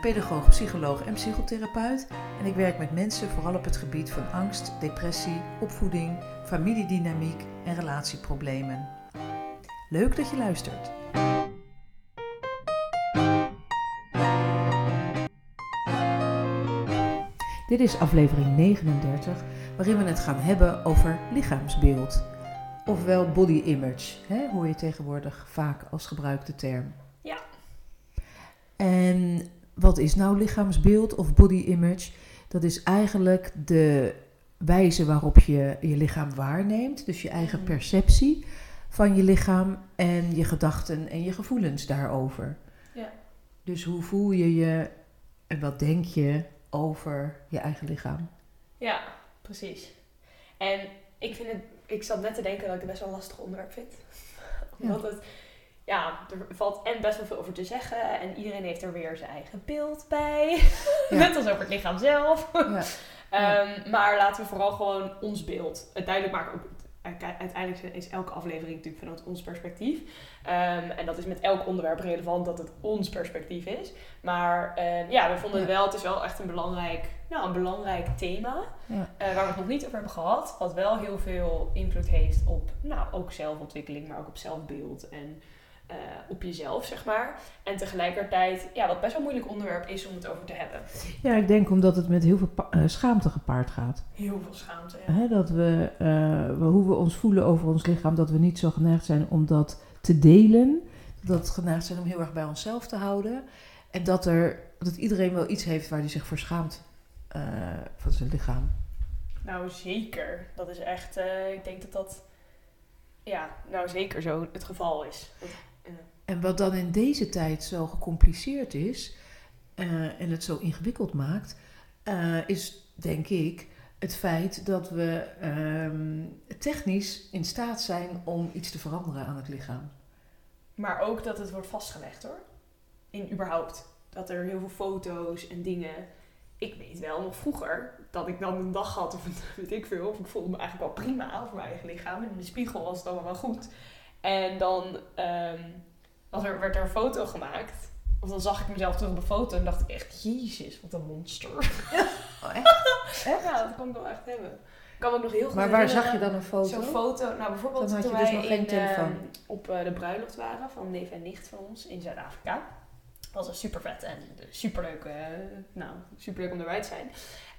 pedagoog, psycholoog en psychotherapeut. En ik werk met mensen vooral op het gebied van angst, depressie, opvoeding, familiedynamiek en relatieproblemen. Leuk dat je luistert. Dit is aflevering 39, waarin we het gaan hebben over lichaamsbeeld. Ofwel body image, hè, hoor je tegenwoordig vaak als gebruikte term. Ja. En wat is nou lichaamsbeeld of body image? Dat is eigenlijk de wijze waarop je je lichaam waarneemt, dus je eigen Mhm. perceptie van je lichaam en je gedachten en je gevoelens daarover. Ja. Dus hoe voel je je en wat denk je over je eigen lichaam? Ja, precies. En ik vind het, ik zat net te denken dat ik het best wel een lastig onderwerp vind. Omdat het, ja, er valt en best wel veel over te zeggen. En iedereen heeft er weer zijn eigen beeld bij. Ja. Net als over het lichaam zelf. Ja. Ehm, maar laten we vooral gewoon ons beeld het duidelijk maken. Ook, uiteindelijk is elke aflevering natuurlijk vanuit ons perspectief. Ehm, en dat is met elk onderwerp relevant dat het ons perspectief is. Maar ehm, ja, we vonden het wel, het is wel echt een belangrijk, nou, een belangrijk thema. Ja. eh, waar we het nog niet over hebben gehad. Wat wel heel veel invloed heeft op nou, ook zelfontwikkeling, maar ook op zelfbeeld. En eh, op jezelf, zeg maar. En tegelijkertijd, ja, wat best wel een moeilijk onderwerp is om het over te hebben. ja, ik denk omdat het met heel veel eh, schaamte gepaard gaat. Heel veel schaamte. Ja. Dat we, eh, we- hoe we ons voelen over ons lichaam, dat we niet zo geneigd zijn om dat te delen. Dat we geneigd zijn om heel erg bij onszelf te houden. En dat, er, dat iedereen wel iets heeft waar hij zich voor schaamt van zijn lichaam. Nou, zeker. Dat is echt, ik denk dat dat, ja, nou zeker zo het geval is. En wat dan in deze tijd zo gecompliceerd is eh, en het zo ingewikkeld maakt, eh, is denk ik het feit dat we ehm, technisch in staat zijn om iets te veranderen aan het lichaam. Maar ook dat het wordt vastgelegd hoor. In überhaupt. Dat er heel veel foto's en dingen. Ik weet wel nog vroeger dat ik dan een dag had of weet ik veel. Of ik voelde me eigenlijk wel prima over mijn eigen lichaam. En in de spiegel was het allemaal wel goed. En dan ehm, was er, werd er een foto gemaakt. Of dan zag ik mezelf terug op een foto en dacht ik echt, jezus, wat een monster. Oh, echt? Ja, dat kan ik wel echt hebben. Ik kan me ook nog heel goed Maar waar herinneren- zag je dan een foto? Zo'n foto, nou bijvoorbeeld Dan had je toen dus wij nog geen in, telefoon. ehm, op eh, de bruiloft waren van neef en nicht van ons in Zuid-Afrika. Dat was een super vet en superleuk, eh nou, superleuk om erbij te zijn.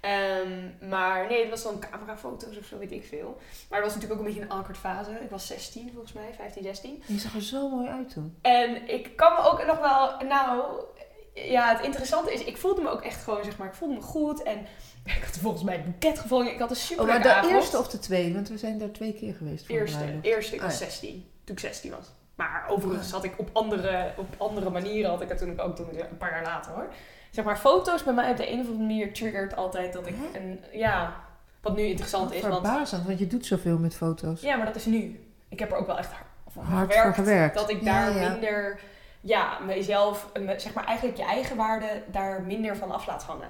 Ehm, maar nee, het was dan camerafoto's of zo, weet ik veel. Maar het was natuurlijk ook een beetje een awkward fase. Ik was 16 volgens mij, 15, 16. Je zag er zo mooi uit toen. En ik kan me ook nog wel, nou, ja, het interessante is, ik voelde me ook echt gewoon, zeg maar, ik voelde me goed. En ik had volgens mij het boeket gevonden. Ik had een super Oh, maar de eerste of de tweede? Want we zijn daar twee keer geweest voor Eerste, eerste, ik was Ah, ja. 16. Toen ik 16 was. Maar overigens had ik op andere, op andere manieren, had ik het toen ik ook toen, een paar jaar later hoor. Zeg maar, foto's bij mij op de een of andere manier triggert altijd dat ik Hè? een, ja, wat nu interessant is. Want, Verbazend, want je doet zoveel met foto's. ja, maar dat is nu. Ik heb er ook wel echt hard, voor Hard voor gewerkt. Dat ik Ja, daar ja. minder, ja, mezelf, me- zeg maar eigenlijk je eigen waarde daar minder van af laat hangen.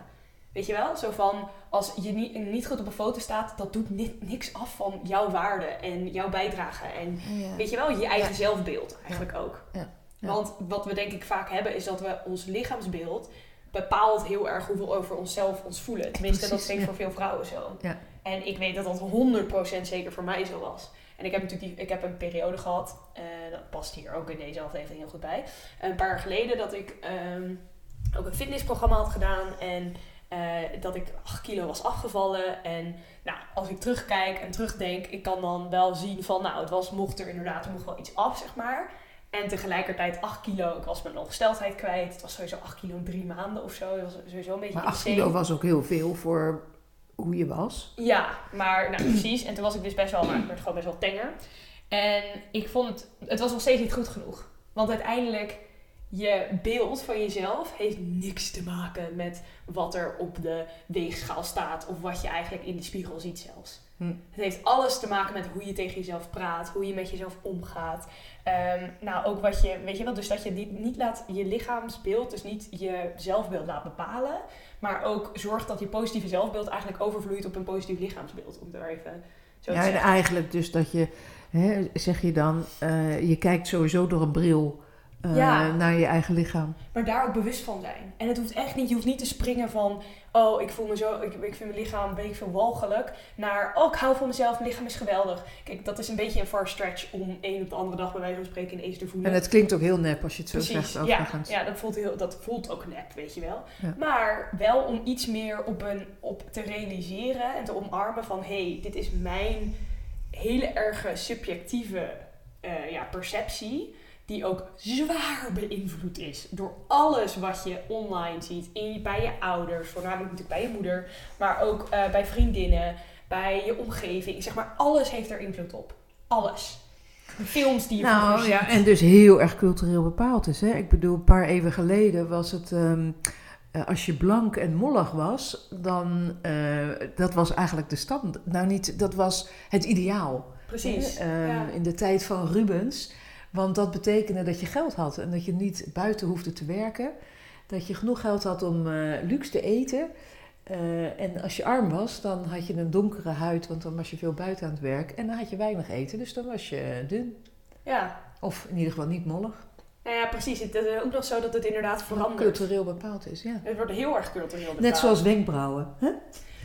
Weet je wel? Zo van, als je niet, niet goed op een foto staat, dat doet ni- niks af van jouw waarde en jouw bijdrage. En Ja. Weet je wel, je eigen Ja. zelfbeeld eigenlijk ook. Ja. Ja. Want wat we denk ik vaak hebben is dat we ons lichaamsbeeld bepaalt heel erg hoeveel we over onszelf ons voelen. Tenminste, dat Precies, ja. voor veel vrouwen zo. Ja. En ik weet dat dat 100% zeker voor mij zo was. En ik heb natuurlijk die, ik heb een periode gehad, eh, dat past hier ook in deze aflevering heel goed bij. Een paar jaar geleden dat ik ehm, ook een fitnessprogramma had gedaan en eh, dat ik 8 kilo was afgevallen. En nou, als ik terugkijk en terugdenk, ik kan dan wel zien van, nou, het was, mocht er inderdaad, er mocht wel iets af, zeg maar. En tegelijkertijd 8 kilo, ik was mijn ongesteldheid kwijt. Het was sowieso 8 kilo in drie maanden of zo. Het was sowieso een beetje Maar 8 insane. kilo was ook heel veel voor hoe je was. Ja, maar nou, precies. En toen was ik dus best wel, maar ik werd gewoon best wel tenger. En ik vond het, het was nog steeds niet goed genoeg. Want uiteindelijk, je beeld van jezelf heeft niks te maken met wat er op de weegschaal staat of wat je eigenlijk in de spiegel ziet zelfs. Hm. Het heeft alles te maken met hoe je tegen jezelf praat, hoe je met jezelf omgaat. Ehm, nou, ook wat je, weet je wel, dus dat je niet, niet laat je lichaamsbeeld, dus niet je zelfbeeld laat bepalen, maar ook zorgt dat je positieve zelfbeeld eigenlijk overvloeit op een positief lichaamsbeeld. Om daar even zo te Ja, en zeggen. eigenlijk dus dat je, hè, zeg je dan, eh, je kijkt sowieso door een bril eh, Ja. naar je eigen lichaam. Maar daar ook bewust van zijn. En het hoeft echt niet, je hoeft niet te springen van, oh, ik voel me zo, ik, ik vind mijn lichaam, weet ik veel, walgelijk, naar, oh, ik hou van mezelf, mijn lichaam is geweldig. Kijk, dat is een beetje een far stretch om een op de andere dag bij wijze van spreken ineens te voelen. En het klinkt ook heel nep als je het zo Precies, zegt ja, overigens. ja dat, voelt heel, dat voelt ook nep, weet je wel. Ja. Maar wel om iets meer op, een, op te realiseren en te omarmen van... hé, hey, dit is mijn hele erge subjectieve eh, ja, perceptie... die ook zwaar beïnvloed is door alles wat je online ziet. In, je- bij je ouders, voornamelijk natuurlijk bij je moeder... maar ook eh, bij vriendinnen, bij je omgeving. Zeg maar, alles heeft er invloed op. Alles. Films die je Nou ja, en dus heel erg cultureel bepaald is. Hè? Ik bedoel, een paar eeuwen geleden was het. ehm, eh, als je blank en mollig was, dan. eh, dat was eigenlijk de stand. Nou, niet. Dat was het ideaal. Precies. Ehm, ja. In de tijd van Rubens. Want dat betekende dat je geld had en dat je niet buiten hoefde te werken. Dat je genoeg geld had om eh, luxe te eten. Eh, en als je arm was, dan had je een donkere huid, want dan was je veel buiten aan het werk. En dan had je weinig eten, dus dan was je dun. ja. Of in ieder geval niet mollig. Nou ja, precies. Het is ook nog zo dat het inderdaad verandert. Cultureel bepaald is, ja. Het wordt heel erg cultureel bepaald. Net zoals wenkbrauwen. Hè?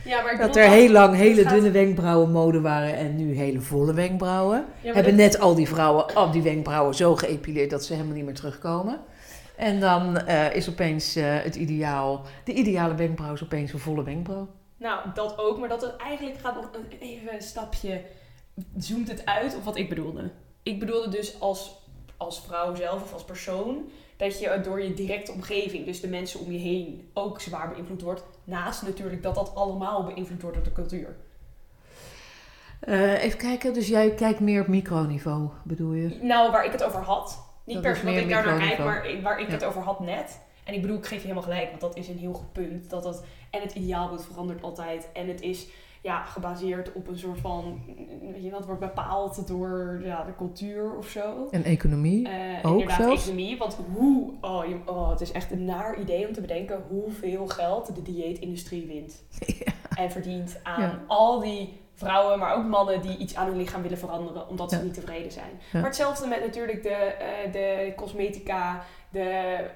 Ja, maar Dat er heel lang hele gaat- dunne wenkbrauwen mode waren en nu hele volle wenkbrauwen. Ja, Hebben dit- net al die vrouwen al die wenkbrauwen zo geëpileerd dat ze helemaal niet meer terugkomen. En dan eh, is opeens eh, het ideaal, de ideale wenkbrauw is opeens een volle wenkbrauw. Nou, dat ook. Maar dat het eigenlijk gaat nog een, even een stapje... Zoomt het uit op wat ik bedoelde. Ik bedoelde dus als, als vrouw zelf of als persoon... dat je door je directe omgeving, dus de mensen om je heen... ook zwaar beïnvloed wordt. Naast natuurlijk dat dat allemaal beïnvloed wordt door de cultuur. Eh, even kijken, dus jij kijkt meer op microniveau, bedoel je? Nou, waar ik het over had. Niet Dat per se dat ik daar naar kijk, maar waar ik Ja. het over had net. En ik bedoel, ik geef je helemaal gelijk, want dat is een heel goed punt. Dat het, en het ideaalbeeld verandert altijd. En het is ja, gebaseerd op een soort van, weet je wat, wordt bepaald door ja, de cultuur of zo. En economie? Eh, Ook inderdaad, zelfs? economie. Want hoe, oh, je, oh, het is echt een naar idee om te bedenken hoeveel geld de dieetindustrie wint. En verdient aan Ja. al die vrouwen, maar ook mannen die iets aan hun lichaam willen veranderen omdat ze Ja. niet tevreden zijn. Maar hetzelfde met natuurlijk de, eh, de cosmetica, de...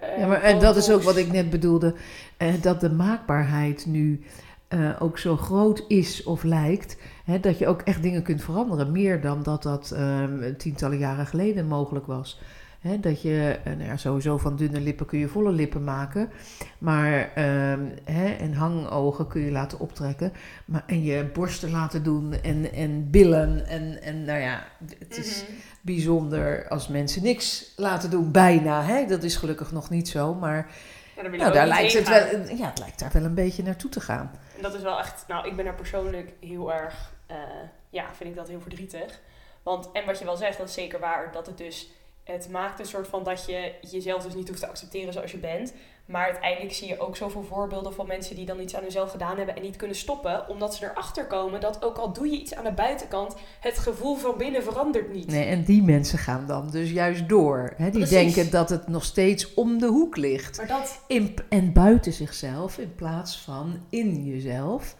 eh, Ja, maar en dat is ook wat ik net bedoelde. dat de maakbaarheid nu eh, ook zo groot is of lijkt. Hè, dat je ook echt dingen kunt veranderen. Meer dan dat dat ehm, tientallen jaren geleden mogelijk was. Hè, dat je, eh, nou ja, sowieso van dunne lippen kun je volle lippen maken. Maar, ehm, hè, en hangogen kun je laten optrekken. Maar, en je borsten laten doen en, en billen. En, en nou ja, het is Mhm. bijzonder als mensen niks laten doen, bijna. Hè? Dat is gelukkig nog niet zo, maar Ja, nou, daar lijkt het gaan. wel, ja, het lijkt daar wel een beetje naartoe te gaan. En dat is wel echt, nou, ik ben daar persoonlijk heel erg, eh, ja, vind ik dat heel verdrietig. Want, en wat je wel zegt, dat is zeker waar, dat het dus, het maakt een soort van dat je jezelf dus niet hoeft te accepteren zoals je bent. Maar uiteindelijk zie je ook zoveel voorbeelden van mensen die dan iets aan hunzelf gedaan hebben en niet kunnen stoppen. Omdat ze erachter komen dat ook al doe je iets aan de buitenkant, het gevoel van binnen verandert niet. Nee, en die mensen gaan dan dus juist door. Hè? Die Precies. denken dat het nog steeds om de hoek ligt. Maar dat, In, en buiten zichzelf in plaats van in jezelf.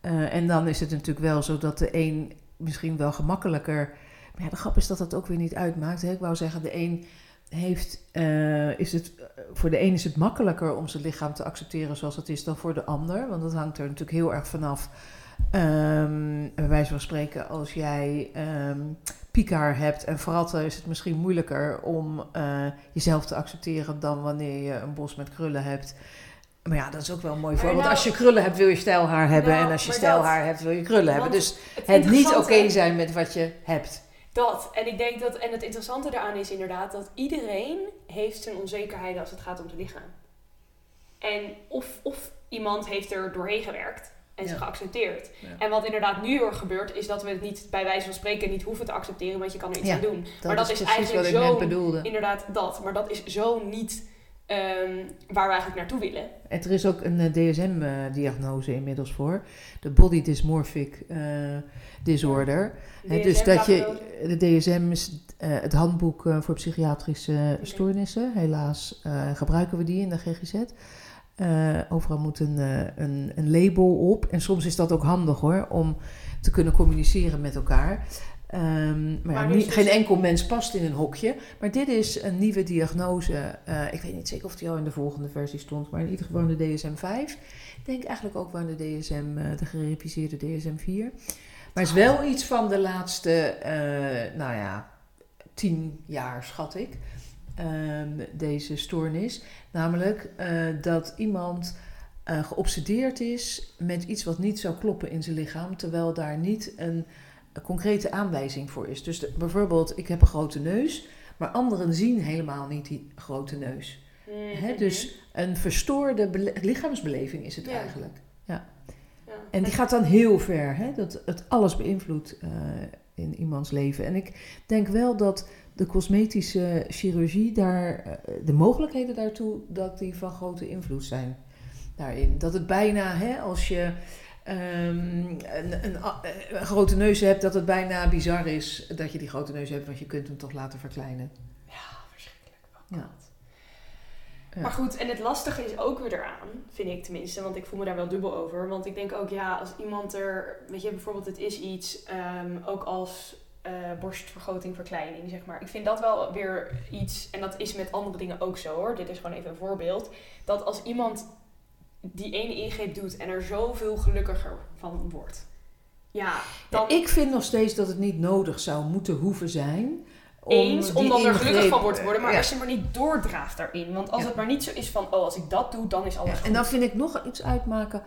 Eh, en dan is het natuurlijk wel zo dat de een misschien wel gemakkelijker. Maar ja, de grap is dat dat ook weer niet uitmaakt. Hè? Ik wou zeggen, de een heeft. eh, is het, voor de een is het makkelijker om zijn lichaam te accepteren zoals het is dan voor de ander. Want dat hangt er natuurlijk heel erg vanaf. Ehm bij wijze van spreken, als jij ehm piekhaar hebt en fratten, is het misschien moeilijker om eh, jezelf te accepteren dan wanneer je een bos met krullen hebt. Maar ja, dat is ook wel een mooi voorbeeld. nou- als je krullen hebt, wil je stijlhaar hebben. Nou, en als je stijlhaar hebt, wil je krullen hebben. Want Dus het, niet oké zijn met wat je hebt. Dat. En ik denk dat, en het interessante daaraan is inderdaad dat iedereen heeft zijn onzekerheden als het gaat om zijn lichaam. En of, of iemand heeft er doorheen gewerkt en ze geaccepteerd. Ja. En wat inderdaad nu heel erg gebeurt, is dat we het niet bij wijze van spreken niet hoeven te accepteren, want je kan er iets Ja, aan doen. Dat maar dat is, precies eigenlijk wat ik zo. Inderdaad, dat. Maar dat is zo niet ehm, waar we eigenlijk naartoe willen. En er is ook een eh, DSM-diagnose inmiddels voor. De Body Dysmorphic eh, Disorder. Dus dat je, de DSM is eh, het handboek eh, voor psychiatrische stoornissen. Helaas eh, gebruiken we die in de GGZ. Eh, overal moet een, eh, een, een label op. En soms is dat ook handig hoor, om te kunnen communiceren met elkaar. Ehm, maar Maar dus niet- dus- geen enkel mens past in een hokje. Maar dit is een nieuwe diagnose. Eh, ik weet niet zeker of die al in de volgende versie stond, maar in ieder geval in de DSM-5. Ik denk eigenlijk ook wel in de DSM, eh, de gereviseerde DSM-4. Maar het is wel iets van de laatste, eh, nou ja, tien jaar schat ik, ehm, deze stoornis. Namelijk dat iemand geobsedeerd is met iets wat niet zou kloppen in zijn lichaam, terwijl daar niet een, een concrete aanwijzing voor is. Dus de- bijvoorbeeld, ik heb een grote neus, maar anderen zien helemaal niet die grote neus. Mhm. Hè? Dus een verstoorde bele- lichaamsbeleving is het Ja. eigenlijk. Ja. En die gaat dan heel ver, hè? dat het alles beïnvloedt eh, in iemands leven. En ik denk wel dat de cosmetische chirurgie daar, eh, de mogelijkheden daartoe, dat die van grote invloed zijn daarin. Dat het bijna, hè, als je ehm, een, een, a- een grote neus hebt, dat het bijna bizar is dat je die grote neus hebt, want je kunt hem toch laten verkleinen. Ja, verschrikkelijk. Oh, Ja. God. Ja. Maar goed, en het lastige is ook weer eraan, vind ik tenminste, want ik voel me daar wel dubbel over. Want ik denk ook, ja, als iemand er, weet je, bijvoorbeeld het is iets, ehm, ook als eh, borstvergroting, verkleining, zeg maar. Ik vind dat wel weer iets, en dat is met andere dingen ook zo hoor, dit is gewoon even een voorbeeld, dat als iemand die ene ingreep doet en er zoveel gelukkiger van wordt, ja, dan... Ik vind nog steeds dat het niet nodig zou moeten hoeven zijn. om eens, om die dan er gelukkig van wordt te worden, maar Ja. als je maar niet doordraaft daarin. Want als Ja. het maar niet zo is van, oh, als ik dat doe, dan is alles goed. en dan vind ik nog iets uitmaken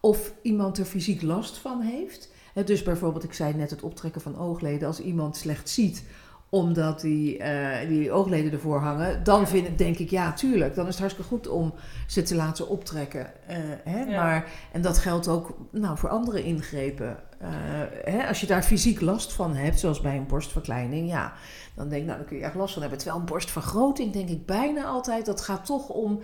of iemand er fysiek last van heeft. Dus bijvoorbeeld, ik zei net het optrekken van oogleden. Als iemand slecht ziet omdat die, eh, die oogleden ervoor hangen, dan vind ik, denk ik, ja, tuurlijk. Dan is het hartstikke goed om ze te laten optrekken. Eh, hè, Ja. maar, en dat geldt ook nou, voor andere ingrepen. Eh, hè, als je daar fysiek last van hebt, zoals bij een borstverkleining, ja, dan denk ik, nou, dan kun je echt last van hebben. Terwijl een borstvergroting, denk ik bijna altijd, dat gaat toch om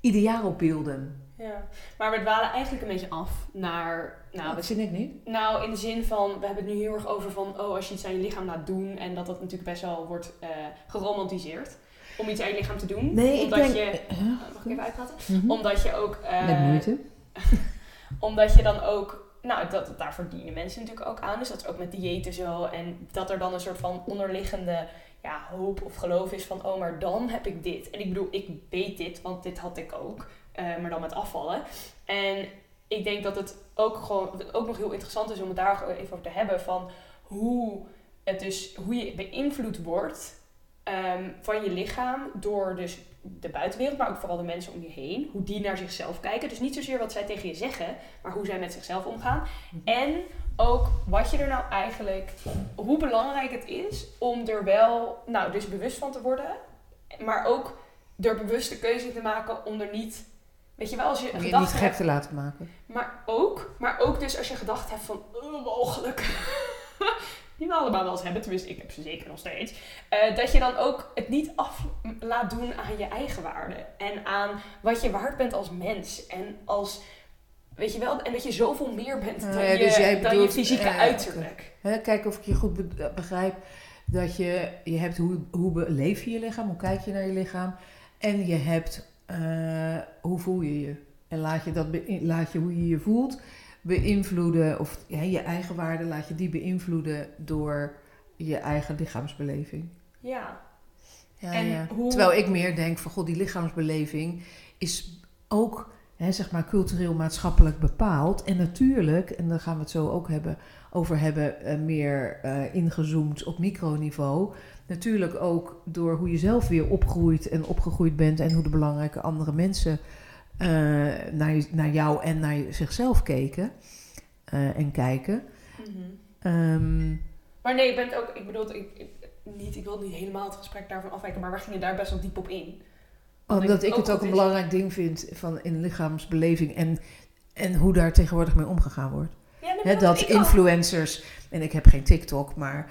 ideaalbeelden. Ja, maar we dwalen eigenlijk een beetje af naar, nou, dat vind ik niet. nou in de zin van, we hebben het nu heel erg over van, oh, als je iets aan je lichaam laat doen en dat dat natuurlijk best wel wordt eh, geromantiseerd. Om iets aan je lichaam te doen. Nee, ik omdat denk... je, eh, eh, mag ik even uitpraten? mhm. Omdat je ook, eh, Met moeite. omdat je dan ook, nou, dat, daar verdienen mensen natuurlijk ook aan. Dus dat is ook met diëten zo. En dat er dan een soort van onderliggende ja, hoop of geloof is van, oh, maar dan heb ik dit. En ik bedoel, ik weet dit, want dit had ik ook. Eh, maar dan met afvallen. En ik denk dat het ook gewoon ook nog heel interessant is om het daar even over te hebben. Van hoe, het dus, hoe je beïnvloed wordt ehm, van je lichaam door dus de buitenwereld, maar ook vooral de mensen om je heen. Hoe die naar zichzelf kijken. Dus niet zozeer wat zij tegen je zeggen, maar hoe zij met zichzelf omgaan. En ook wat je er nou eigenlijk, hoe belangrijk het is om er wel, nou dus bewust van te worden. Maar ook er bewust de keuze te maken om er niet, weet je wel, als je je niet gek te laten maken. Maar ook, maar ook dus als je gedacht hebt van, oh, mogelijk. Die we allemaal wel eens hebben, tenminste ik heb ze zeker nog steeds. eh, dat je dan ook het niet af laat doen aan je eigen waarde. En aan wat je waard bent als mens. En als, weet je wel, en dat je zoveel meer bent Ah, dan, je, dus dan je fysieke eh, uiterlijk. Kijk of ik je goed be- begrijp. Dat je, je hebt hoe, hoe beleef je je lichaam, hoe kijk je naar je lichaam. En je hebt eh, hoe voel je je. En laat je, dat laat je hoe je je voelt beïnvloeden, of ja, je eigen waarde laat je die beïnvloeden door je eigen lichaamsbeleving. Ja. Ja, En ja. hoe- Terwijl ik meer denk van, god, die lichaamsbeleving is ook, hè, zeg maar, cultureel maatschappelijk bepaald. En natuurlijk, en daar gaan we het zo ook hebben, over hebben, eh, meer eh, ingezoomd op microniveau. Natuurlijk ook door hoe je zelf weer opgroeit en opgegroeid bent en hoe de belangrijke andere mensen eh, naar, je- naar jou en naar zichzelf keken eh, en kijken. Ehm, Maar nee, ik ben het ook, ik bedoel, ik, ik- niet, ik wil niet helemaal het gesprek daarvan afwijken, maar we gingen daar best wel diep op in. Omdat ik het ook een belangrijk ding vind van in lichaamsbeleving. En en hoe daar tegenwoordig mee omgegaan wordt. Ja, dat influencers, en ik heb geen TikTok, maar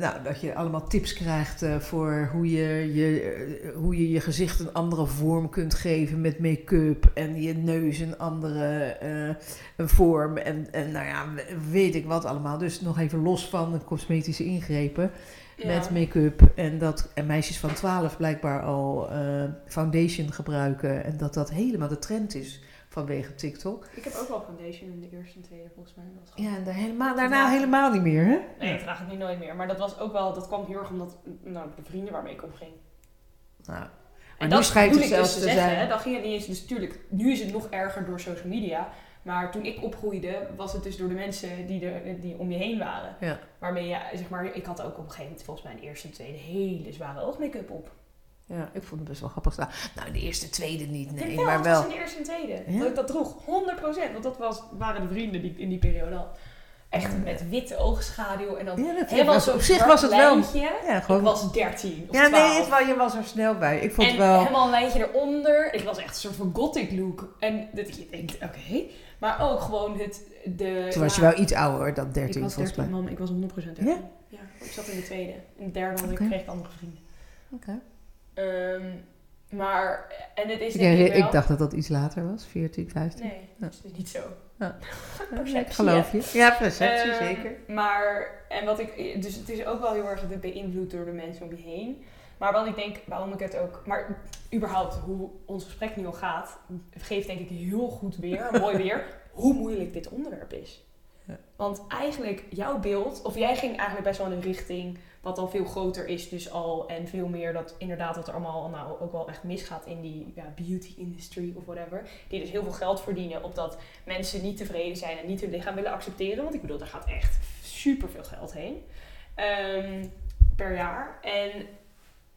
nou, dat je allemaal tips krijgt eh, voor hoe je je, eh, hoe je je gezicht een andere vorm kunt geven met make-up en je neus een andere eh, een vorm en, en nou ja, weet ik wat allemaal. Dus nog even los van de cosmetische ingrepen Ja. met make-up en dat en meisjes van 12 blijkbaar al eh, foundation gebruiken en dat dat helemaal de trend is vanwege TikTok. Ik heb ook wel foundation in de eerste en tweede volgens mij. Dat Ja, en daar helemaal, daarna helemaal niet meer, hè? Nee, ik draag het nu nooit meer. Maar dat was ook wel, dat kwam heel erg omdat nou, de vrienden waarmee ik omging. Nou, En Maar dat nu schijnt het ik zelfs dus te zeggen, zijn. hè, Dan ging het niet eens, dus natuurlijk, nu is het nog erger door social media. Maar toen ik opgroeide, was het dus door de mensen die, er, die om je heen waren. Ja. Waarmee je, zeg maar, ik had ook op een gegeven moment volgens mij een eerste en tweede hele zware oogmake-up op. Ja, ik vond het best wel grappig staan. Nou, de eerste, tweede niet, nee, maar het wel. was in de eerste en tweede. Ja? Dat ik dat droeg, 100%. Want dat was, waren de vrienden die ik in die periode had. Echt Ja. met witte oogschaduw en dan Ja, dat helemaal was, zo op zich was het wel. lijntje. Ja, Ik gewoon. was 13 of ja, 12. nee, het, was- je was er snel bij. Ik vond en het wel. helemaal een lijntje eronder. Ik was echt een soort van gothic look. En dat je denkt, oké. Maar ook gewoon het... De, Toen was je wel iets ouder dan 13, Ik was volgens 13, mij. man. Ik was 100% 13. Ja? Ja? ik zat in de tweede. In de derde had ik, kreeg ik andere vrienden. Oké. Ehm, maar, en het is Ik, denk ik herinner- wel... ik dacht dat dat iets later was, 14, 15. Nee, dat is niet zo. Ja. Perceptie, ik geloof je. Ja, perceptie, Ehm, zeker. Maar, en wat ik, dus het is ook wel heel erg beïnvloed door de mensen om je heen. Maar wat ik denk, waarom ik het ook, maar überhaupt hoe ons gesprek nu al gaat, geeft denk ik heel goed weer, mooi weer, hoe moeilijk dit onderwerp is. Ja. Want eigenlijk jouw beeld, of jij ging eigenlijk best wel in een richting wat al veel groter is dus al. En veel meer dat inderdaad wat er allemaal nou ook wel echt misgaat in die ja, beauty industry of whatever. Die dus heel veel geld verdienen op dat mensen niet tevreden zijn en niet hun lichaam willen accepteren. Want ik bedoel, daar gaat echt super veel geld heen ehm, per jaar. En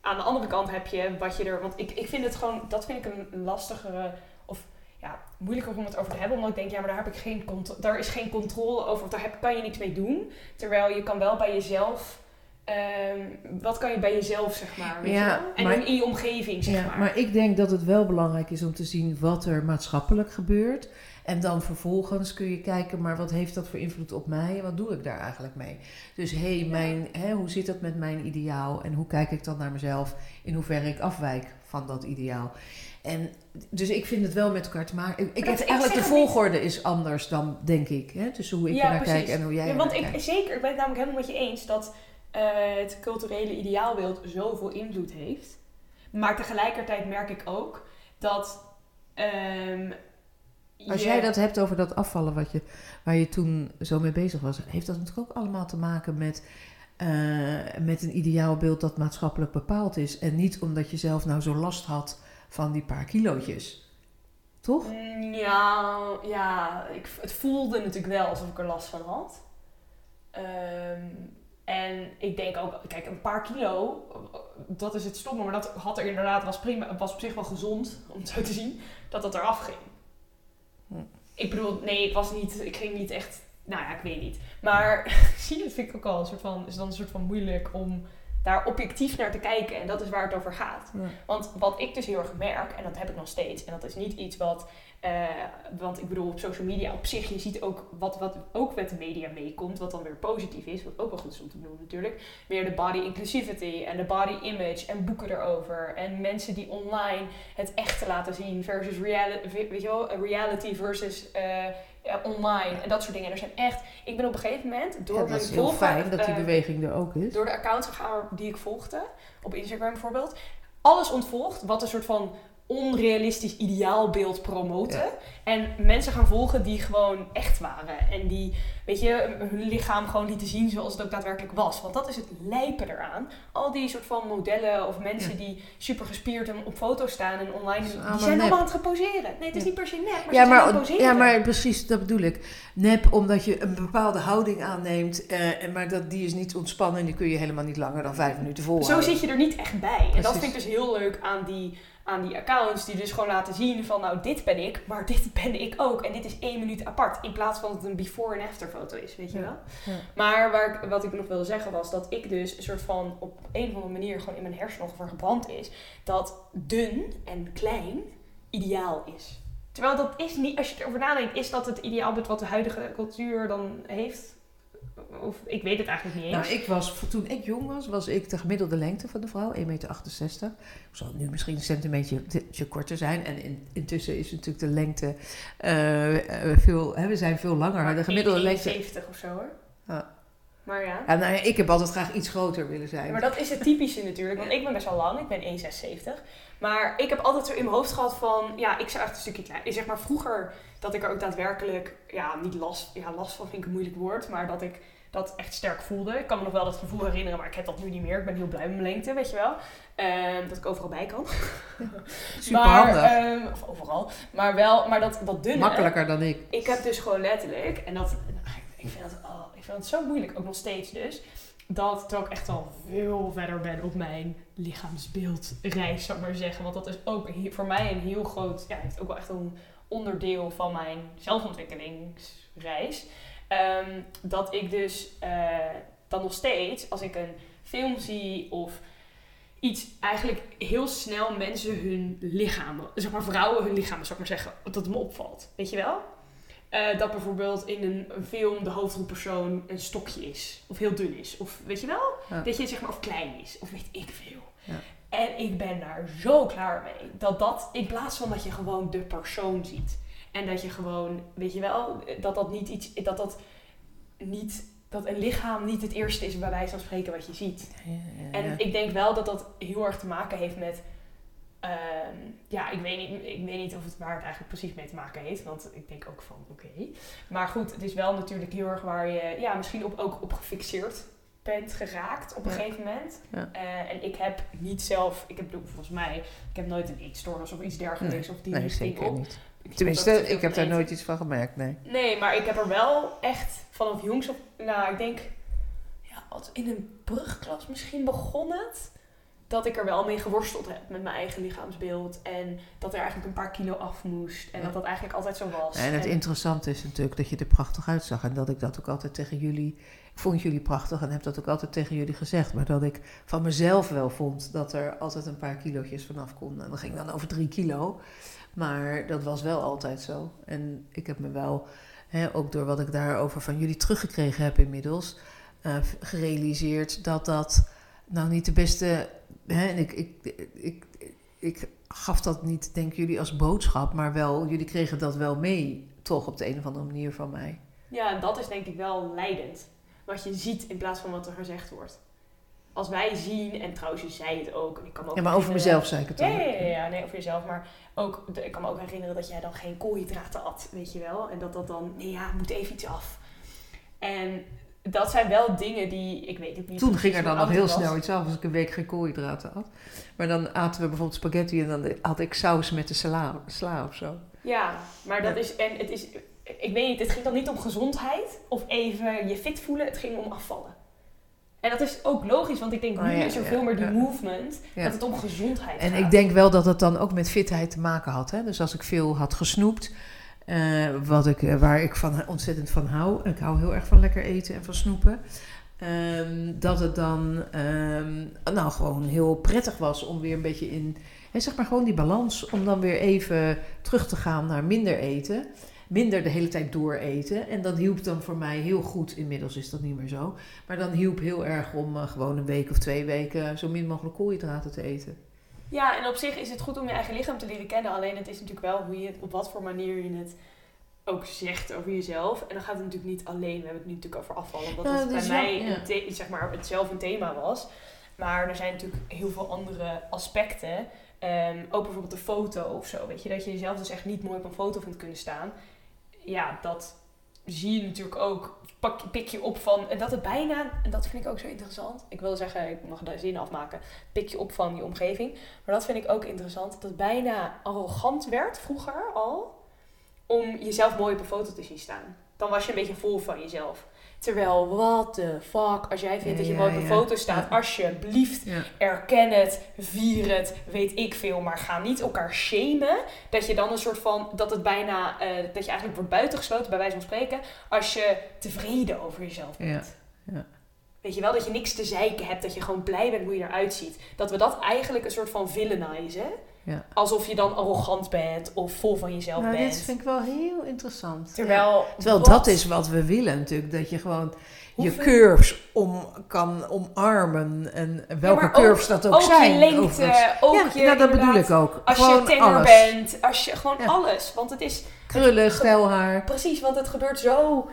aan de andere kant heb je wat je er. Want ik, ik vind het gewoon, dat vind ik een lastigere. Of ja, moeilijker om het over te hebben. Omdat ik denk, ja, maar daar heb ik geen daar is geen controle over. Daar heb, kan je niks mee doen. Terwijl je kan wel bij jezelf. Ehm, wat kan je bij jezelf, zeg maar? Weet Ja, je? En maar- in, je omgeving, zeg Ja, maar. maar ik denk dat het wel belangrijk is om te zien wat er maatschappelijk gebeurt. En dan vervolgens kun je kijken, maar wat heeft dat voor invloed op mij en wat doe ik daar eigenlijk mee? Dus hé, hey, mijn, hè, hoe zit dat met mijn ideaal en hoe kijk ik dan naar mezelf in hoeverre ik afwijk van dat ideaal? En dus ik vind het wel met elkaar te maken. Ik, ik heb ik eigenlijk de volgorde is anders dan denk ik. Hè? Dus hoe ik Ja, er naar precies. kijk en hoe jij Ja, want ik, kijkt. zeker, ik ben het namelijk helemaal met je eens dat het culturele ideaalbeeld zoveel invloed heeft. Maar tegelijkertijd merk ik ook dat. ehm, Als je- jij dat hebt over dat afvallen wat je, waar je toen zo mee bezig was, heeft dat natuurlijk ook allemaal te maken met, eh, met een ideaalbeeld dat maatschappelijk bepaald is. En niet omdat je zelf nou zo last had van die paar kilootjes. Toch? Mm, Ja, ja ik, het voelde natuurlijk wel alsof ik er last van had. Ehm, en ik denk ook, kijk, een paar kilo, dat is het stomme, maar dat had er inderdaad, was prima, was op zich wel gezond om het zo te zien, dat dat eraf ging. Hm. Ik bedoel, nee, ik was niet, ik ging niet echt, nou ja, ik weet niet. Maar zie dat vind ik ook al een soort van, is dan een soort van moeilijk om daar objectief naar te kijken. En dat is waar het over gaat. Ja. Want wat ik dus heel erg merk, en dat heb ik nog steeds, en dat is niet iets wat, eh, want ik bedoel op social media op zich, je ziet ook wat, wat ook met de media meekomt, wat dan weer positief is, wat ook wel goed is om te doen natuurlijk. Meer de body inclusivity en de body image en boeken erover. En mensen die online het echte laten zien versus reality, weet je wel, reality versus eh, eh, online en dat soort dingen. Er zijn echt, ik ben op een gegeven moment door Ja, mijn heel fijn dat die eh, beweging er ook is. door de accounts gegaan die ik volgde, op Instagram bijvoorbeeld, alles ontvolgd wat een soort van onrealistisch ideaalbeeld promoten. Ja. En mensen gaan volgen die gewoon echt waren. En die, weet je, hun lichaam gewoon lieten zien zoals het ook daadwerkelijk was. Want dat is het lijpen eraan. Al die soort van modellen of mensen Ja. die super gespierd en op foto's staan en online, die zijn nep. allemaal aan het gaan poseren. Nee, het is Ja. niet per se nep, maar Ja ze zijn aan maar, poseren. ja, maar precies, dat bedoel ik. Nep, omdat je een bepaalde houding aanneemt, eh, maar dat, die is niet ontspannen en die kun je helemaal niet langer dan vijf minuten volhouden. Zo zit je er niet echt bij. En dat vind ik dus heel leuk aan die, aan die accounts. Die dus gewoon laten zien van nou dit ben ik, maar dit ben ik ook. En dit is één minuut apart. In plaats van dat het een before en after foto is, weet je Ja. wel. Ja. Maar waar ik, wat ik nog wilde zeggen was dat ik dus een soort van op een of andere manier gewoon in mijn hersenen ongeveer gebrand is. Dat dun en klein ideaal is. Terwijl dat is niet, als je erover nadenkt, is dat het ideaalbeeld wat de huidige cultuur dan heeft? Of ik weet het eigenlijk niet eens. Nou, ik was, toen ik jong was, was ik de gemiddelde lengte van de vrouw, 1,68 meter. Zal nu misschien een centimeter korter zijn. En in, intussen is natuurlijk de lengte uh, uh, veel, hè, we zijn veel langer. Maar de gemiddelde lengte... 70 of zo hoor. Ja. Maar ja. ja nou. Ik heb altijd graag iets groter willen zijn. Ja, maar dat is het typische natuurlijk. Want ik ben best wel lang. Ik ben 1,76. Maar ik heb altijd zo in mijn hoofd gehad van... Ja, ik zou echt een stukje klein... Zeg maar vroeger dat ik er ook daadwerkelijk... Ja, niet last... Ja, last van vind ik een moeilijk woord. Maar dat ik dat echt sterk voelde. Ik kan me nog wel dat gevoel herinneren, maar ik heb dat nu niet meer. Ik ben heel blij met mijn lengte, weet je wel. Uh, dat ik overal bij kan. Super handig. Uh, of overal. Maar wel, maar dat, dat dunne... Makkelijker dan ik. Ik heb dus gewoon letterlijk, en dat, ik vind dat, oh, ik vind dat zo moeilijk, ook nog steeds dus. Dat terwijl ik echt al veel verder ben op mijn lichaamsbeeldreis, zou ik maar zeggen. Want dat is ook voor mij een heel groot, ja, heeft ook wel echt een onderdeel van mijn zelfontwikkelingsreis. Um, dat ik dus uh, dan nog steeds, als ik een film zie of iets, eigenlijk heel snel mensen hun lichamen, zeg maar vrouwen hun lichamen, zou ik maar zeggen, dat het me opvalt. Weet je wel? Uh, dat bijvoorbeeld in een, een, film de hoofdrolpersoon een stokje is. Of heel dun is. Of weet je wel? Dat je zeg maar of klein is. Of weet ik veel. Ja. En ik ben daar zo klaar mee. Dat dat, in plaats van dat je gewoon de persoon ziet. En dat je gewoon, weet je wel, dat dat niet iets, dat dat niet, dat een lichaam niet het eerste is bij wijze van spreken wat je ziet. Ja, ja, en ik denk wel dat dat heel erg te maken heeft met, uh, ja, ik weet, niet, ik weet niet of het waar het eigenlijk precies mee te maken heeft, want ik denk ook van, oké. Maar goed, het is wel natuurlijk heel erg waar je, ja, misschien op, ook op gefixeerd bent geraakt op een gegeven moment. Uh, en ik heb niet zelf, ik heb volgens mij, ik heb nooit een eetstoornis of iets dergelijks nee, of die nee, zeker op. niet. Tenminste, ik heb daar nooit iets van gemerkt, nee. Nee, maar ik heb er wel echt vanaf jongs op... Nou, ik denk... Ja, in een brugklas misschien begon het... Dat ik er wel mee geworsteld heb met mijn eigen lichaamsbeeld. En dat er eigenlijk een paar kilo af moest. En dat dat eigenlijk altijd zo was. En het interessante is natuurlijk dat je er prachtig uitzag. En dat ik dat ook altijd tegen jullie... Vond jullie prachtig en heb dat ook altijd tegen jullie gezegd. Maar dat ik van mezelf wel vond dat er altijd een paar kilootjes vanaf konden. En dat ging dan over drie kilo. Maar dat was wel altijd zo. En ik heb me wel, hè, ook door wat ik daarover van jullie teruggekregen heb inmiddels, uh, gerealiseerd dat dat nou niet de beste. Hè, en ik, ik, ik, ik gaf dat niet, denk jullie, als boodschap, maar wel, jullie kregen dat wel mee, toch op de een of andere manier van mij. Ja, en dat is denk ik wel leidend. Wat je ziet in plaats van wat er gezegd wordt als wij zien, en trouwens je zei het ook. Ik kan ook ja, maar over mezelf zei ik het ook. Ja, ja, ja, nee, over jezelf. Maar ook, ik kan me ook herinneren dat jij dan geen koolhydraten at, weet je wel. En dat dat dan, nee ja, moet even iets af. En dat zijn wel dingen die, ik weet het niet. Toen ging er dan nog heel snel iets af als ik een week geen koolhydraten had. Maar dan aten we bijvoorbeeld spaghetti en dan had ik saus met de sla, sla of zo. Ja, maar dat is, en het is, ik weet niet, het ging dan niet om gezondheid of even je fit voelen. Het ging om afvallen. En dat is ook logisch, want ik denk, nu oh is er veel meer die movement, dat het om gezondheid en gaat. En ik denk wel dat het dan ook met fitheid te maken had. Hè? Dus als ik veel had gesnoept, uh, wat ik, eh, waar ik van, ontzettend van hou, ik hou heel erg van lekker eten en van snoepen. Um, dat het dan um, nou, gewoon heel prettig was om weer een beetje in, hè, zeg maar gewoon die balans, om dan weer even terug te gaan naar minder eten minder de hele tijd dooreten. En dat hielp dan voor mij heel goed. Inmiddels is dat niet meer zo. Maar dan hielp heel erg om uh, gewoon een week of twee weken zo min mogelijk koolhydraten te eten. Ja, en op zich is het goed om je eigen lichaam te leren kennen. Alleen het is natuurlijk wel hoe je het, op wat voor manier je het ook zegt over jezelf. En dan gaat het natuurlijk niet alleen. We hebben het nu natuurlijk over afvallen. Omdat het bij mij ja. zeg maar, het zelf een thema was. Maar er zijn natuurlijk heel veel andere aspecten. Um, ook bijvoorbeeld de foto of zo. Weet je, dat je jezelf dus echt niet mooi op een foto vindt kunnen staan ja, dat zie je natuurlijk ook. Pak, pik je op van. En dat het bijna. En dat vind ik ook zo interessant. Ik wil zeggen, ik mag de zin afmaken. Pik je op van je omgeving. Maar dat vind ik ook interessant. Dat het bijna arrogant werd vroeger al. Om jezelf mooi op een foto te zien staan. Dan was je een beetje vol van jezelf. Terwijl, what the fuck, als jij vindt dat je mooi op een foto staat, alsjeblieft, erken het, vier het, weet ik veel. Maar ga niet elkaar shamen. Dat je dan een soort van, dat het bijna, uh, dat je eigenlijk wordt buitengesloten, bij wijze van spreken, als je tevreden over jezelf bent. Ja. Weet je wel, dat je niks te zeiken hebt, dat je gewoon blij bent hoe je eruit ziet. Dat we dat eigenlijk een soort van villainizen. Ja. Alsof je dan arrogant bent of vol van jezelf Nou, bent. dit vind ik wel heel interessant. Ja. Terwijl, Terwijl wat- dat is wat we willen natuurlijk. Dat je gewoon je curves om, kan omarmen. En welke ook- curves dat ook, ook zijn. je lengte, ook ja, je nou, dat bedoel ik ook. Als gewoon je tenger alles. bent, als je gewoon Ja. alles. Want het is Krullen, stijlhaar. precies, want het gebeurt zo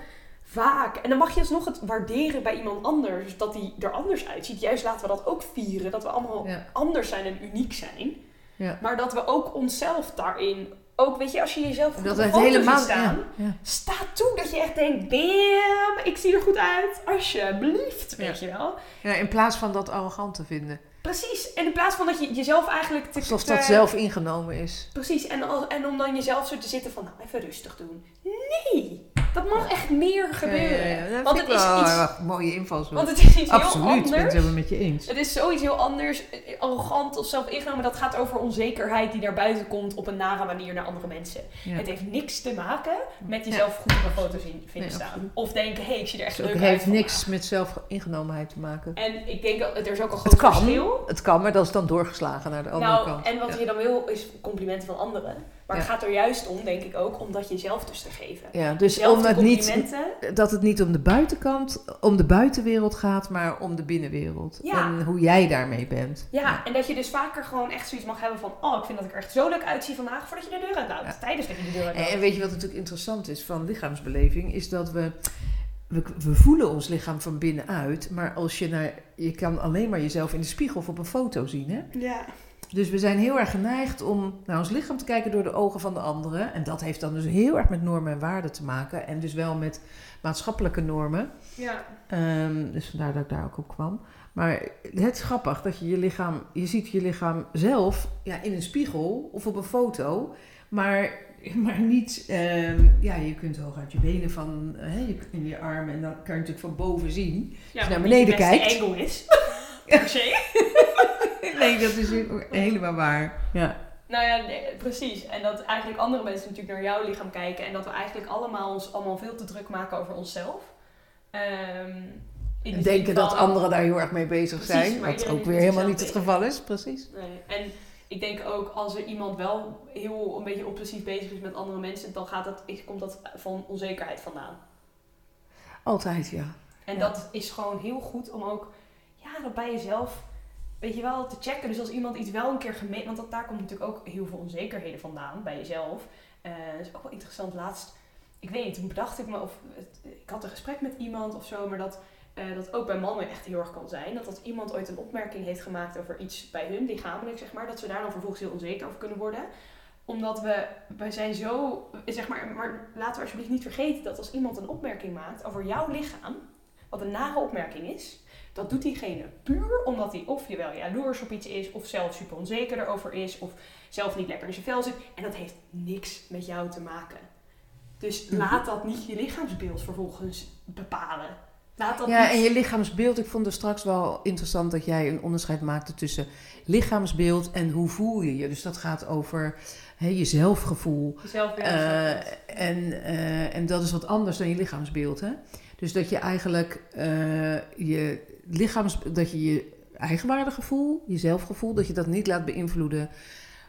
vaak. En dan mag je alsnog het waarderen bij iemand anders, dat hij er anders uitziet. Juist laten we dat ook vieren, dat we allemaal Ja. anders zijn en uniek zijn. Ja. Maar dat we ook onszelf daarin, ook weet je, als je jezelf goed Dat op helemaal... staan, Ja, sta toe dat je echt denkt, bam, ik zie er goed uit, alsjeblieft, weet je wel. Ja, in plaats van dat arrogant te vinden. Precies, en in plaats van dat je jezelf eigenlijk te... Alsof te- dat zelf ingenomen is. Precies, en, al- en om dan jezelf zo te zitten van, nou, even rustig doen. Nee, dat mag echt meer gebeuren. Ja, ja, ja. Dat Want het ik is wel iets- mooie invalshoek. Want het is iets heel Absoluut, ik ben het anders. helemaal met je eens. Het is zoiets heel anders, eh, arrogant of zelfingenomen. Dat gaat over onzekerheid die naar buiten komt op een nare manier naar andere mensen. Ja. Het heeft niks te maken met jezelf goed op een foto zien, vinden Nee, staan. absoluut. Of denken, hé, hey, ik zie er echt Het leuk uit. heeft vandaag. niks met zelfingenomenheid te maken. En ik denk, dat er is ook een Het groot kan, verschil. het kan, maar dat is dan doorgeslagen naar de andere Nou, kant. en wat je dan wil is complimenten van anderen. Maar het Ja. gaat er juist om, denk ik ook, om dat jezelf dus te geven. Ja, dus Zelf om het niet, dat het niet om de buitenkant, om de buitenwereld gaat, maar om de binnenwereld. Ja. En hoe jij daarmee bent. Ja, en dat je dus vaker gewoon echt zoiets mag hebben van... Oh, ik vind dat ik er echt zo leuk uitzie vandaag voordat je de deur uitloopt. Ja. Tijdens dat je de deur En, uitloopt. en weet je wat natuurlijk interessant is van lichaamsbeleving? Is dat we, we, we voelen ons lichaam van binnenuit. Maar als je naar, je kan alleen maar jezelf in de spiegel of op een foto zien. Hè? Ja. Dus we zijn heel erg geneigd om naar ons lichaam te kijken door de ogen van de anderen. En dat heeft dan dus heel erg met normen en waarden te maken. En dus wel met maatschappelijke normen. Ja. Ehm, dus vandaar dat ik daar ook op kwam. Maar het is grappig dat je je lichaam, je ziet je lichaam zelf ja, in een spiegel of op een foto, maar, maar niet, ehm, ja, je kunt hooguit je benen van, hè, je, in je armen en dan kan je natuurlijk van boven zien. ja naar wat beneden niet de beste kijkt. angle is. Per se. Nee, dat is helemaal waar. Ja. Nou ja, nee, precies. En dat eigenlijk andere mensen natuurlijk naar jouw lichaam kijken. En dat we eigenlijk allemaal ons allemaal veel te druk maken over onszelf. Ehm, in de En denken dat anderen daar heel erg mee bezig Precies, zijn, wat ook weer helemaal niet het geval is, precies. Nee. En ik denk ook als er iemand wel heel een beetje obsessief bezig is met andere mensen, dan gaat dat, komt dat van onzekerheid vandaan. Altijd, ja. En Ja. dat is gewoon heel goed om ook, ja, dat bij jezelf, weet je wel, te checken. Dus als iemand iets wel een keer gemeen, want dat, daar komt natuurlijk ook heel veel onzekerheden vandaan bij jezelf. Eh dat is ook wel interessant. Laatst, ik weet niet, toen bedacht ik me, of ik had een gesprek met iemand of zo, maar dat eh, dat ook bij mannen echt heel erg kan zijn. Dat als iemand ooit een opmerking heeft gemaakt over iets bij hun, lichamelijk zeg maar, dat ze daar dan vervolgens heel onzeker over kunnen worden omdat we, wij zijn zo, zeg maar, maar laten we alsjeblieft niet vergeten dat als iemand een opmerking maakt over jouw lichaam, wat een nare opmerking is, dat doet diegene puur omdat hij of je wel jaloers op iets is, of zelf super onzeker erover is, of zelf niet lekker in zijn vel zit. En dat heeft niks met jou te maken. Dus Mhm. laat dat niet je lichaamsbeeld vervolgens bepalen. Laat dat Ja, niet... en je lichaamsbeeld. Ik vond er straks wel interessant dat jij een onderscheid maakte tussen lichaamsbeeld en hoe voel je je. Dus dat gaat over hè, je zelfgevoel. Eh, en, eh, en dat is wat anders dan je lichaamsbeeld. Hè? Dus dat je eigenlijk eh, je lichaams, dat je je eigenwaardegevoel, je zelfgevoel, dat je dat niet laat beïnvloeden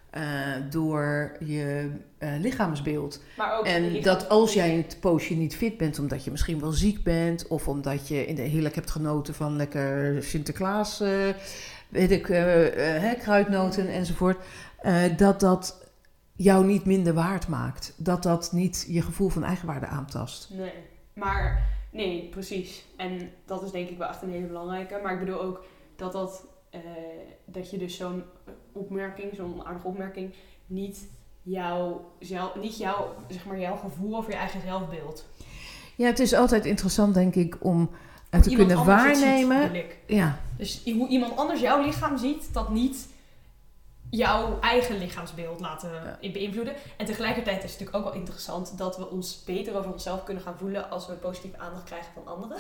eh, door je eh, lichaamsbeeld. maar ook je En dat als jij een poosje niet fit bent, omdat je misschien wel ziek bent, of omdat je in de heerlijk hebt genoten van lekker Sinterklaas, eh, weet ik, hè, kruidnoten enzovoort, dat dat jou niet minder waard maakt. Dat dat niet je gevoel van eigenwaarde aantast. Nee, maar nee, precies. En dat is denk ik wel echt een hele belangrijke. Maar ik bedoel ook dat, dat, eh, dat je dus zo'n opmerking, zo'n aardige opmerking, niet jouw, zelf, niet jouw, zeg maar, jouw gevoel over je eigen zelfbeeld. Ja, het is altijd interessant, denk ik, om eh, te Iemand kunnen ziet, waarnemen. Ja, Dus hoe iemand anders jouw lichaam ziet, dat niet jouw eigen lichaamsbeeld laten Ja. beïnvloeden. En tegelijkertijd is het natuurlijk ook wel interessant dat we ons beter over onszelf kunnen gaan voelen als we positieve aandacht krijgen van anderen.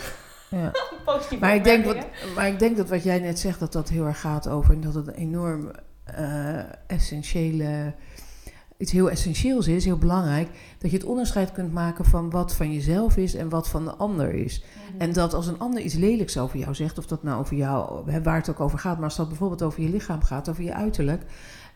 ja. Maar ik, denk opmerkingen. maar ik denk dat wat jij net zegt, dat dat heel erg gaat over... en dat het een enorm eh, essentiële iets heel essentieels is, heel belangrijk, dat je het onderscheid kunt maken van wat van jezelf is en wat van de ander is. Mhm. En dat als een ander iets lelijks over jou zegt, of dat nou over jou, waar het ook over gaat, maar als dat bijvoorbeeld over je lichaam gaat, over je uiterlijk,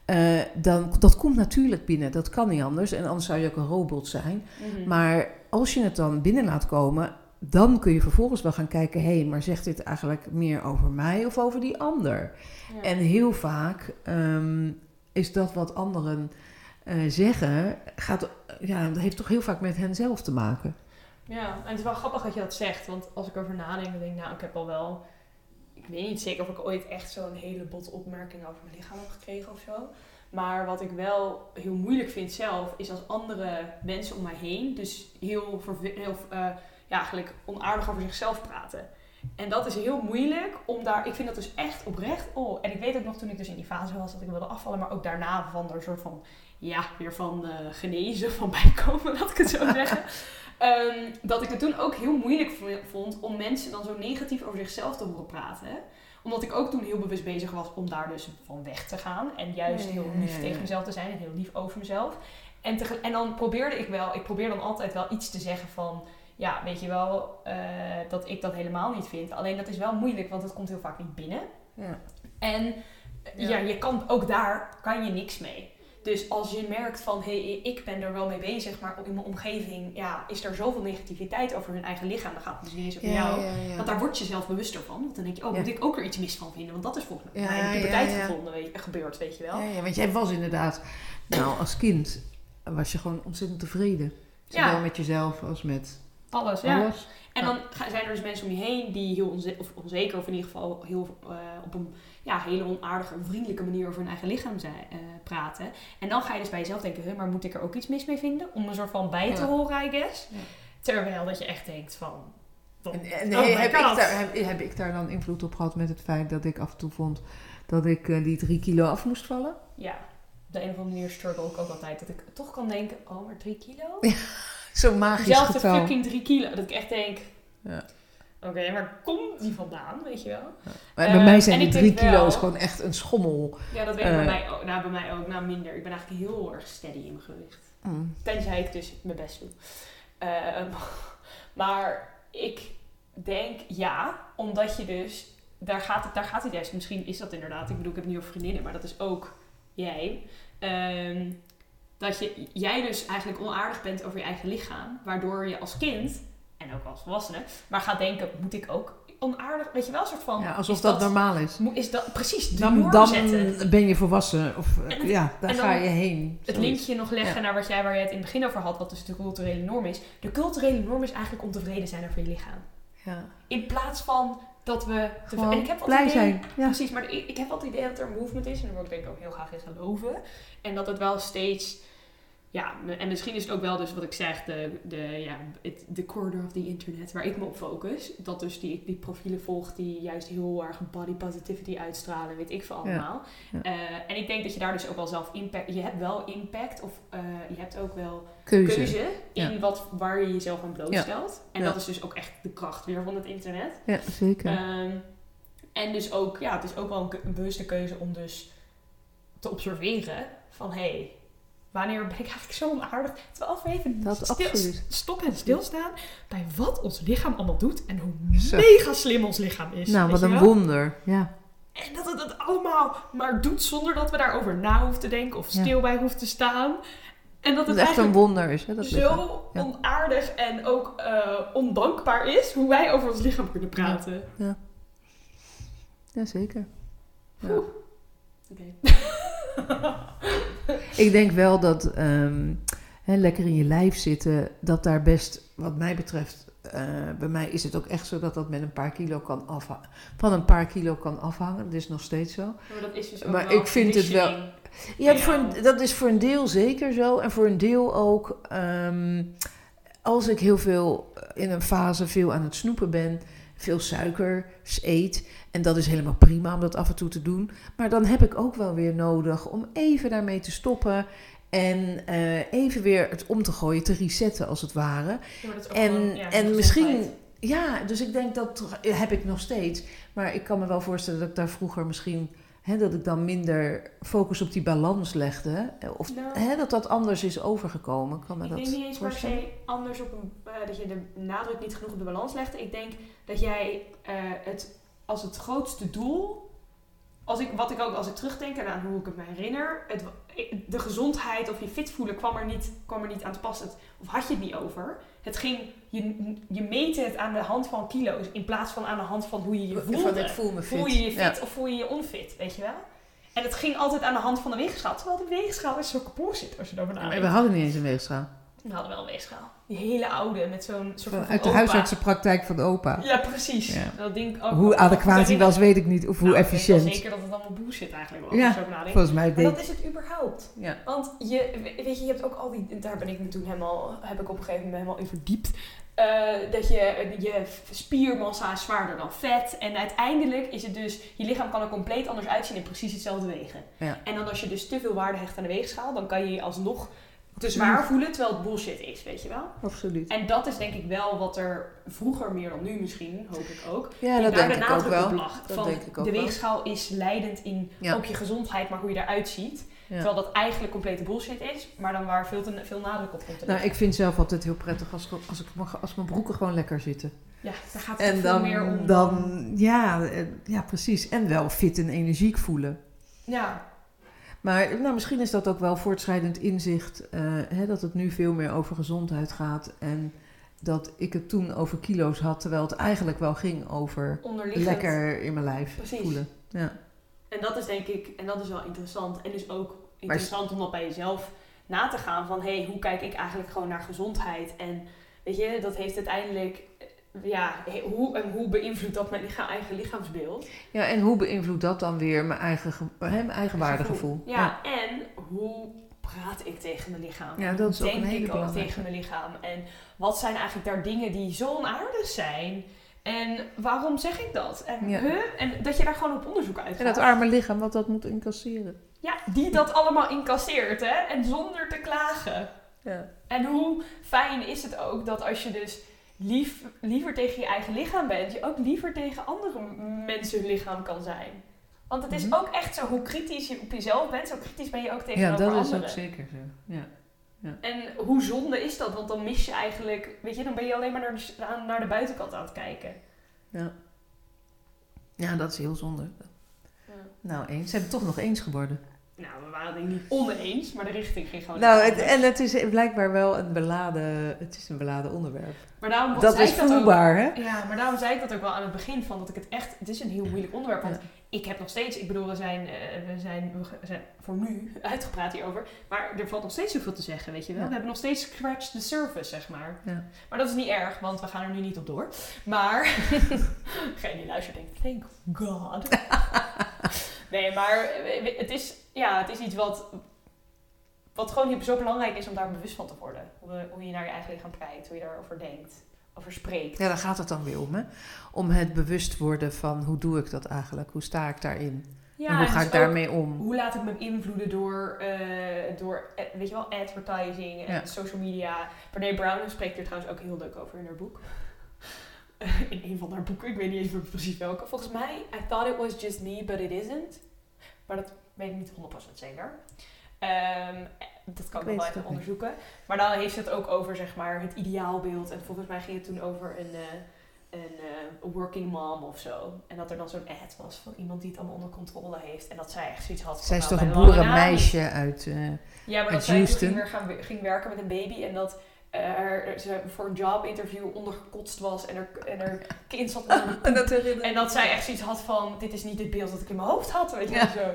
eh, dan dat komt natuurlijk binnen. Dat kan niet anders. En anders zou je ook een robot zijn. Mhm. Maar als je het dan binnen laat komen, dan kun je vervolgens wel gaan kijken: hé, hey, maar zegt dit eigenlijk meer over mij of over die ander? Ja. En heel vaak ehm, is dat wat anderen eh, zeggen, gaat, ja, dat heeft toch heel vaak met hen zelf te maken. Ja, en het is wel grappig dat je dat zegt. Want als ik erover nadenk, dan denk ik, nou, ik heb al wel... Ik weet niet zeker of ik ooit echt zo'n hele botte opmerking over mijn lichaam heb gekregen of zo. Maar wat ik wel heel moeilijk vind zelf, is als andere mensen om mij heen... dus heel, heel eh, ja, eigenlijk onaardig over zichzelf praten. En dat is heel moeilijk om daar... Ik vind dat dus echt oprecht... Oh, en ik weet ook nog toen ik dus in die fase was dat ik wilde afvallen... maar ook daarna van een soort van... Ja, weer van eh, genezen, van bijkomen, laat ik het zo zeggen. Ehm, dat ik het toen ook heel moeilijk vond om mensen dan zo negatief over zichzelf te horen praten. Omdat ik ook toen heel bewust bezig was om daar dus van weg te gaan. En juist heel lief tegen mezelf te zijn en heel lief over mezelf. En, en dan probeerde ik wel, ik probeer dan altijd wel iets te zeggen van... Ja, weet je wel, eh, dat ik dat helemaal niet vind. Alleen dat is wel moeilijk, want het komt heel vaak niet binnen. Ja. En Ja. ja. je kan, ook daar kan je niks mee. Dus als je merkt van, hé, hey, ik ben er wel mee bezig, maar in mijn omgeving ja, is er zoveel negativiteit over hun eigen lichaam, dan gaat het dus niet eens over jou. Want daar word je zelf bewuster van. Want dan denk je, oh, moet ik ook er iets mis van vinden? Want dat is volgens mij in de puberteit gevonden, weet, gebeurd, weet je wel. Ja, want jij was inderdaad, nou als kind was je gewoon ontzettend tevreden. Zowel met jezelf als met Alles, ja. alles. En dan zijn er dus mensen om je heen die heel onze- of onzeker, of in ieder geval heel, eh, op een ja, hele onaardige, onvriendelijke manier over hun eigen lichaam zijn, eh, praten. En dan ga je dus bij jezelf denken, maar moet ik er ook iets mis mee vinden? Om een soort van bij te Ja. horen, I guess. Ja. Terwijl dat je echt denkt van... En, en oh heb, ik daar, heb, heb ik daar dan invloed op gehad met het feit dat ik af en toe vond dat ik eh, die drie kilo af moest vallen? Ja, op de een of andere manier struggle ik ook altijd. Dat ik toch kan denken, oh, maar drie kilo? Zo'n magisch Zelfde getal. fucking drie kilo. Dat ik echt denk, Ja. Oké, maar komt die vandaan, weet je wel? Maar Eh, bij mij zijn en die drie denk kilo wel- is gewoon echt een schommel. Ja, dat weet ik bij Eh. mij ook. Nou, bij mij ook. Nou, minder. Ik ben eigenlijk heel erg steady in mijn gewicht. Mm. Tenzij ik dus mijn best doe. Ehm, maar ik denk ja, omdat je dus... Daar gaat, het, daar gaat het juist. Misschien is dat inderdaad... Ik bedoel, ik heb over vriendinnen, maar dat is ook jij. Ehm, dat je, jij dus eigenlijk onaardig bent over je eigen lichaam. Waardoor je als kind, en ook als volwassene... maar gaat denken, moet ik ook onaardig... Weet je wel, een soort van... Ja, alsof dat, normaal is. Is dat precies de Dan, norm dan zetten? ben je volwassen. Of, het- ja, daar ga je heen. Het Zoiets. linkje nog leggen Ja. naar wat jij, waar jij het in het begin over had, wat dus de culturele norm is. De culturele norm is eigenlijk ontevreden zijn over je lichaam. Ja. In plaats van dat we... Gewoon en ik heb blij idee, zijn. Ja. Precies, maar ik, ik heb wat idee dat er een movement is. En daar ik denk ik ook heel graag in geloven. En dat het wel steeds... Ja, en misschien is het ook wel dus wat ik zeg, de, de, ja, het, de corner of the internet waar ik me op focus. Dat dus die, die profielen volgt die juist heel erg body positivity uitstralen, weet ik veel allemaal. Ja. Eh, en ik denk dat je daar dus ook wel zelf impact, je hebt wel impact of eh, je hebt ook wel Keuze. keuze in Ja. wat, waar je jezelf aan blootstelt. En dat is dus ook echt de kracht weer van het internet. Ja, zeker. Ehm, en dus ook, ja, het is ook wel een, een bewuste keuze om dus te observeren van hé, hey, wanneer ben ik eigenlijk zo onaardig? Terwijl we even Dat stil- stoppen en stilstaan bij wat ons lichaam allemaal doet en hoe Zo. mega slim ons lichaam is. nou, wat een wel? wonder. Ja. En dat het het allemaal maar doet zonder dat we daarover na hoeven te denken of Ja. stil bij hoeven te staan. En dat het echt een wonder is. Hè, dat zo Ja. onaardig en ook eh, ondankbaar is hoe wij over ons lichaam kunnen praten. Ja, zeker. Ja. Oké. Ik denk wel dat ehm, hè, lekker in je lijf zitten, dat daar best, wat mij betreft, eh, bij mij is het ook echt zo dat dat met een paar kilo kan afhangen. Van een paar kilo kan afhangen. Dat is nog steeds zo. Maar dat is dus ook Maar ik vind het wel-. Ja, voor een- dat is voor een deel zeker zo. En voor een deel ook, ehm, als ik heel veel in een fase veel aan het snoepen ben, veel suiker eet. En dat is helemaal prima om dat af en toe te doen. Maar dan heb ik ook wel weer nodig om even daarmee te stoppen. En eh, even weer het om te gooien, te resetten als het ware. Ja, En, gewoon, ja, en misschien, ja, dus ik denk dat heb ik nog steeds. Maar ik kan me wel voorstellen dat ik daar vroeger misschien hè, dat ik dan minder focus op die balans legde. Of Nou. hè, dat dat anders is overgekomen. Kan me Ik dat denk niet eens per se anders op een, eh, dat je de nadruk niet genoeg op de balans legde. Ik denk dat jij eh, het als het grootste doel, als ik, wat ik ook als ik terugdenk en aan hoe ik het me herinner, het, de gezondheid of je fit voelen kwam er niet, kwam er niet aan te pas. Het, of had je het niet over. Het ging, je, je meette het aan de hand van kilo's in plaats van aan de hand van hoe je je voelde. Van ik voel me fit. Voel je je fit Ja. of voel je je onfit, weet je wel? En het ging altijd aan de hand van de weegschaal. Terwijl de weegschaal is zo kapot zit als je Maar nadenkt. we hadden niet eens een weegschaal. We hadden wel een weegschaal. Die hele oude met zo'n soort van Uit de opa. huisartsenpraktijk van opa. Ja, precies. Ja. Dat ding ook Hoe adequaat die was, weet ik niet. Of hoe Nou, ik efficiënt. zeker dat het allemaal bullshit eigenlijk was. Ja. Volgens mij Maar deed dat is het überhaupt. Ja. Want je, weet je, je hebt ook al die, daar ben ik me toen helemaal, heb ik op een gegeven moment helemaal in verdiept. Eh, dat je, je spiermassa is zwaarder dan vet. En uiteindelijk is het dus, je lichaam kan er compleet anders uitzien en precies hetzelfde wegen. Ja. En dan als je dus te veel waarde hecht aan de weegschaal, dan kan je je alsnog te zwaar voelen, terwijl het bullshit is, weet je wel. Absoluut. En dat is denk ik wel wat er vroeger meer dan nu misschien, hoop ik ook, Ja, dat denk de ik ook wel. op lag. Dat van denk ik ook de wel. weegschaal is leidend in Ja. ook je gezondheid, maar hoe je eruit ziet. Ja. Terwijl dat eigenlijk complete bullshit is, maar dan waar veel, te, veel nadruk op komt te Nou, ik vind zelf altijd heel prettig als, als, ik, als mijn broeken gewoon lekker zitten. Ja, daar gaat het En veel dan, meer om. dan ja, eh, ja, precies. En wel fit en energiek voelen. Ja, Maar nou, misschien is dat ook wel voortschrijdend inzicht, eh, hè, dat het nu veel meer over gezondheid gaat. En dat ik het toen over kilo's had, terwijl het eigenlijk wel ging over lekker in mijn lijf Precies. voelen. Ja. En dat is denk ik, en dat is wel interessant. En dus ook interessant om dat bij jezelf na te gaan van, hé, hey, hoe kijk ik eigenlijk gewoon naar gezondheid? En weet je, dat heeft uiteindelijk, ja, hoe, en hoe beïnvloedt dat mijn lichaam, eigen lichaamsbeeld? ja, en hoe beïnvloedt dat dan weer mijn eigen, hè, mijn eigen waardegevoel? Ja, en hoe praat ik tegen mijn lichaam? Ja, dat is ook Denk een hele ik ook tegen mijn lichaam? En wat zijn eigenlijk daar dingen die zo onaardig zijn? En waarom zeg ik dat? En, Ja. huh? en dat je daar gewoon op onderzoek uit En dat gaat. arme lichaam wat dat moet incasseren. Ja, die dat allemaal incasseert, hè? En zonder te klagen. Ja. En hoe fijn is het ook dat als je dus lief, liever tegen je eigen lichaam bent, je ook liever tegen andere mensen hun lichaam kan zijn. Want het is Mhm. ook echt zo, hoe kritisch je op jezelf bent, zo kritisch ben je ook Ja, tegenover dat is anderen. ook zeker zo. Ja. En hoe zonde is dat? Want dan mis je eigenlijk, weet je, dan ben je alleen maar naar de, naar de buitenkant aan het kijken. Ja. ja, dat is heel zonde. Ja. Nou, eens. We het toch nog eens geworden? Nou, we waren het niet oneens, maar de richting ging gewoon. Nou, het, en het is blijkbaar wel een beladen, het is een beladen onderwerp. maar daarom Dat zei is ik dat ook- voelbaar, hè? Ja, maar daarom zei ik dat ook wel aan het begin van dat ik het echt. Het is een heel moeilijk onderwerp. Want Ja. ik heb nog steeds. Ik bedoel, we zijn, eh, we, zijn, we zijn voor nu uitgepraat hierover. Maar er valt nog steeds zoveel te zeggen, weet je wel. Ja. We hebben nog steeds scratch the surface, zeg maar. Ja. Maar dat is niet erg, want we gaan er nu niet op door. Maar. Degene die luistert denkt, thank God. Nee, maar eh, het is, ja, het is iets wat. Wat gewoon zo belangrijk is om daar bewust van te worden. Hoe, hoe je naar je eigen lichaam kijkt, hoe je daarover denkt, over spreekt. Ja, daar gaat het dan weer om, hè? Om het bewust worden van hoe doe ik dat eigenlijk? Hoe sta ik daarin? Ja, en hoe en ga dus ik daarmee om? Hoe laat ik me beïnvloeden door, eh, door eh, weet je wel, advertising en Ja. social media. Brené Brown spreekt er trouwens ook heel leuk over in haar boek. in een van haar boeken, ik weet niet eens precies welke. Volgens mij, I thought it was just me, but it isn't. Maar dat weet ik niet 100% zeker. Ehm, dat kan ik Ik wel even niet. onderzoeken. Maar dan heeft ze het ook over zeg maar, het ideaalbeeld. En volgens mij ging het toen over een, eh, een eh, working mom of zo. En dat er dan zo'n ad was van iemand die het allemaal onder controle heeft. En dat zij echt zoiets had van... Zij is nou, toch een boerenmeisje uit... eh, Ja, maar uit dat zij toen Houston. ging, weer gaan, ging werken met een baby. En dat er, ze voor een jobinterview ondergekotst was. En er, en er kind zat onder en dat en dat zij echt zoiets had van, dit is niet het beeld dat ik in mijn hoofd had, weet je Ja. zo.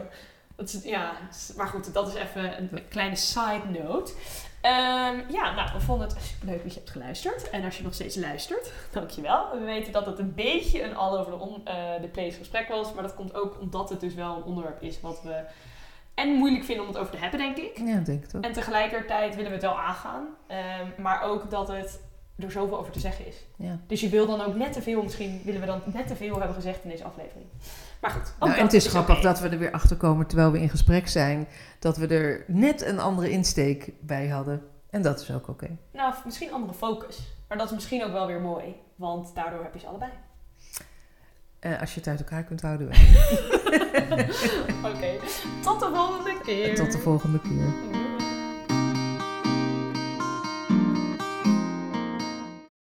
Dat is, ja, maar goed, dat is even een kleine side note. Ehm, ja, nou, we vonden het superleuk dat je hebt geluisterd. En als je nog steeds luistert, dankjewel. We weten dat het een beetje een all over the, on, eh, the place gesprek was. Maar dat komt ook omdat het dus wel een onderwerp is wat we... En moeilijk vinden om het over te hebben, denk ik. Ja, denk ik ook. En tegelijkertijd willen we het wel aangaan. Ehm, maar ook dat het er zoveel over te zeggen is. Ja. Dus je wil dan ook net te veel, misschien willen we dan net te veel hebben gezegd in deze aflevering. Maar goed. Nou, en het is grappig dat we er weer achter komen terwijl we in gesprek zijn, dat we er net een andere insteek bij hadden. En dat is ook oké. Nou, misschien andere focus. Maar dat is misschien ook wel weer mooi. Want daardoor heb je ze allebei. Eh, als je het uit elkaar kunt houden. Oké, tot de volgende keer. Tot de volgende keer.